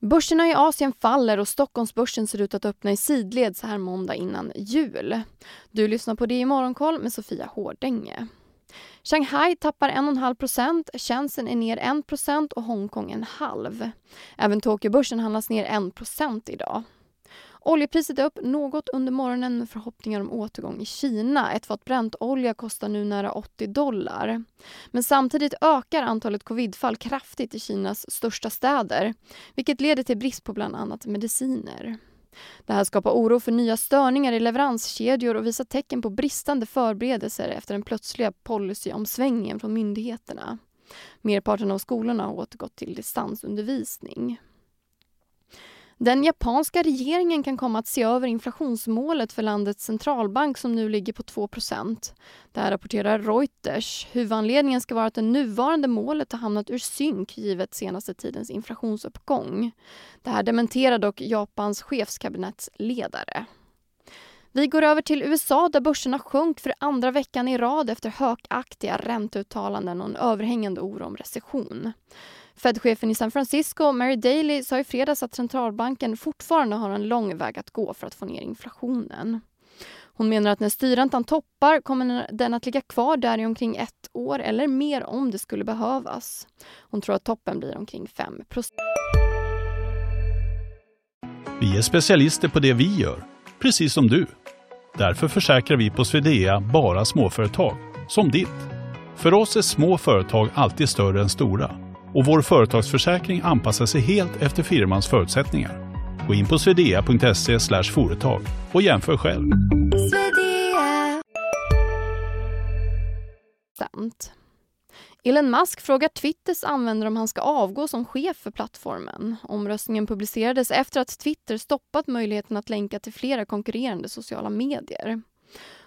Börserna i Asien faller och Stockholmsbörsen ser ut att öppna i sidled så här måndag innan jul. Du lyssnar på det i Morgonkoll med Sofia Hårdänge. Shanghai tappar 1,5 procent, Shenzhen är ner 1 procent och Hongkong en halv. Även Tokyobörsen handlas ner 1 procent idag. Oljepriset är upp något under morgonen med förhoppningar om återgång i Kina. Ett fat Brentolja kostar nu nära 80 dollar. Men samtidigt ökar antalet covidfall kraftigt i Kinas största städer vilket leder till brist på bland annat mediciner. Det här skapar oro för nya störningar i leveranskedjor och visar tecken på bristande förberedelser efter den plötsliga policyomsvängningen från myndigheterna. Merparten av skolorna har återgått till distansundervisning. Den japanska regeringen kan komma att se över inflationsmålet för landets centralbank som nu ligger på 2% Det här rapporterar Reuters. Huvudanledningen ska vara att det nuvarande målet har hamnat ur synk givet senaste tidens inflationsuppgång. Det här dementerar dock Japans chefskabinettsledare. Vi går över till USA där börserna sjönk för andra veckan i rad efter hökaktiga ränteuttalanden och en överhängande oro om recession. Fed-chefen i San Francisco, Mary Daly, sa i fredags att centralbanken fortfarande har en lång väg att gå för att få ner inflationen. Hon menar att när styrräntan toppar kommer den att ligga kvar där i omkring ett år eller mer om det skulle behövas. Hon tror att toppen blir omkring 5% Vi är specialister på det vi gör, precis som du. Därför försäkrar vi på Swedea bara småföretag, som ditt. För oss är små företag alltid större än stora och vår företagsförsäkring anpassar sig helt efter firmans förutsättningar. Gå in på swedea.se företag och jämför själv. Sant. Elon Musk frågar Twitters användare om han ska avgå som chef för plattformen. Omröstningen publicerades efter att Twitter stoppat möjligheten att länka till flera konkurrerande sociala medier.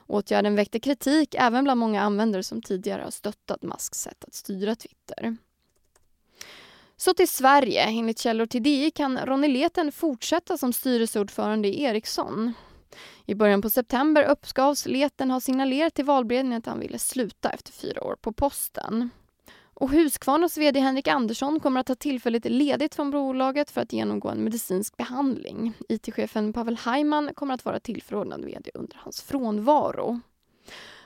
Åtgärden väckte kritik även bland många användare som tidigare har stöttat Musks sätt att styra Twitter. Så till Sverige. Enligt källor till DI kan Ronny Leten fortsätta som styrelseordförande i Ericsson. I början på september uppgavs Leten ha signalerat till valberedningen att han ville sluta efter fyra år på posten. Och Husqvarnas VD Henrik Andersson kommer att ta tillfälligt ledigt från bolaget för att genomgå en medicinsk behandling. IT-chefen Pavel Hajman kommer att vara tillförordnad VD under hans frånvaro.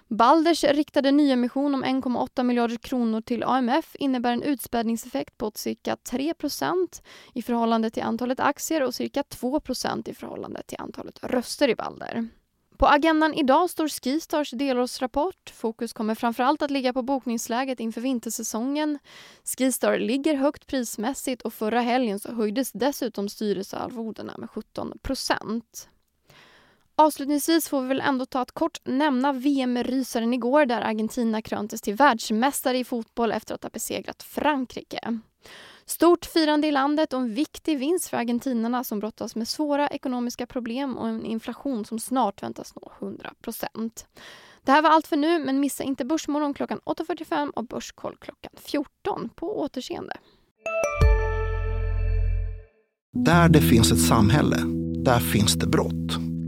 Balders riktade nyemission om 1,8 miljarder kronor till AMF innebär en utspädningseffekt på cirka 3% i förhållande till antalet aktier och cirka 2% i förhållande till antalet röster i Balder. På agendan idag står Skistars delårsrapport. Fokus kommer framförallt att ligga på bokningsläget inför vintersäsongen. Skistar ligger högt prismässigt och förra helgen så höjdes dessutom styrelsearvodena med 17 Avslutningsvis får vi väl ändå ta ett kort nämna VM-rysaren igår där Argentina kröntes till världsmästare i fotboll efter att ha besegrat Frankrike. Stort firande i landet och en viktig vinst för argentinarna som brottas med svåra ekonomiska problem och en inflation som snart väntas nå 100% Det här var allt för nu, men missa inte Börsmorgon klockan 8.45 och Börskoll klockan 14. På återseende. Där det finns ett samhälle, där finns det brott.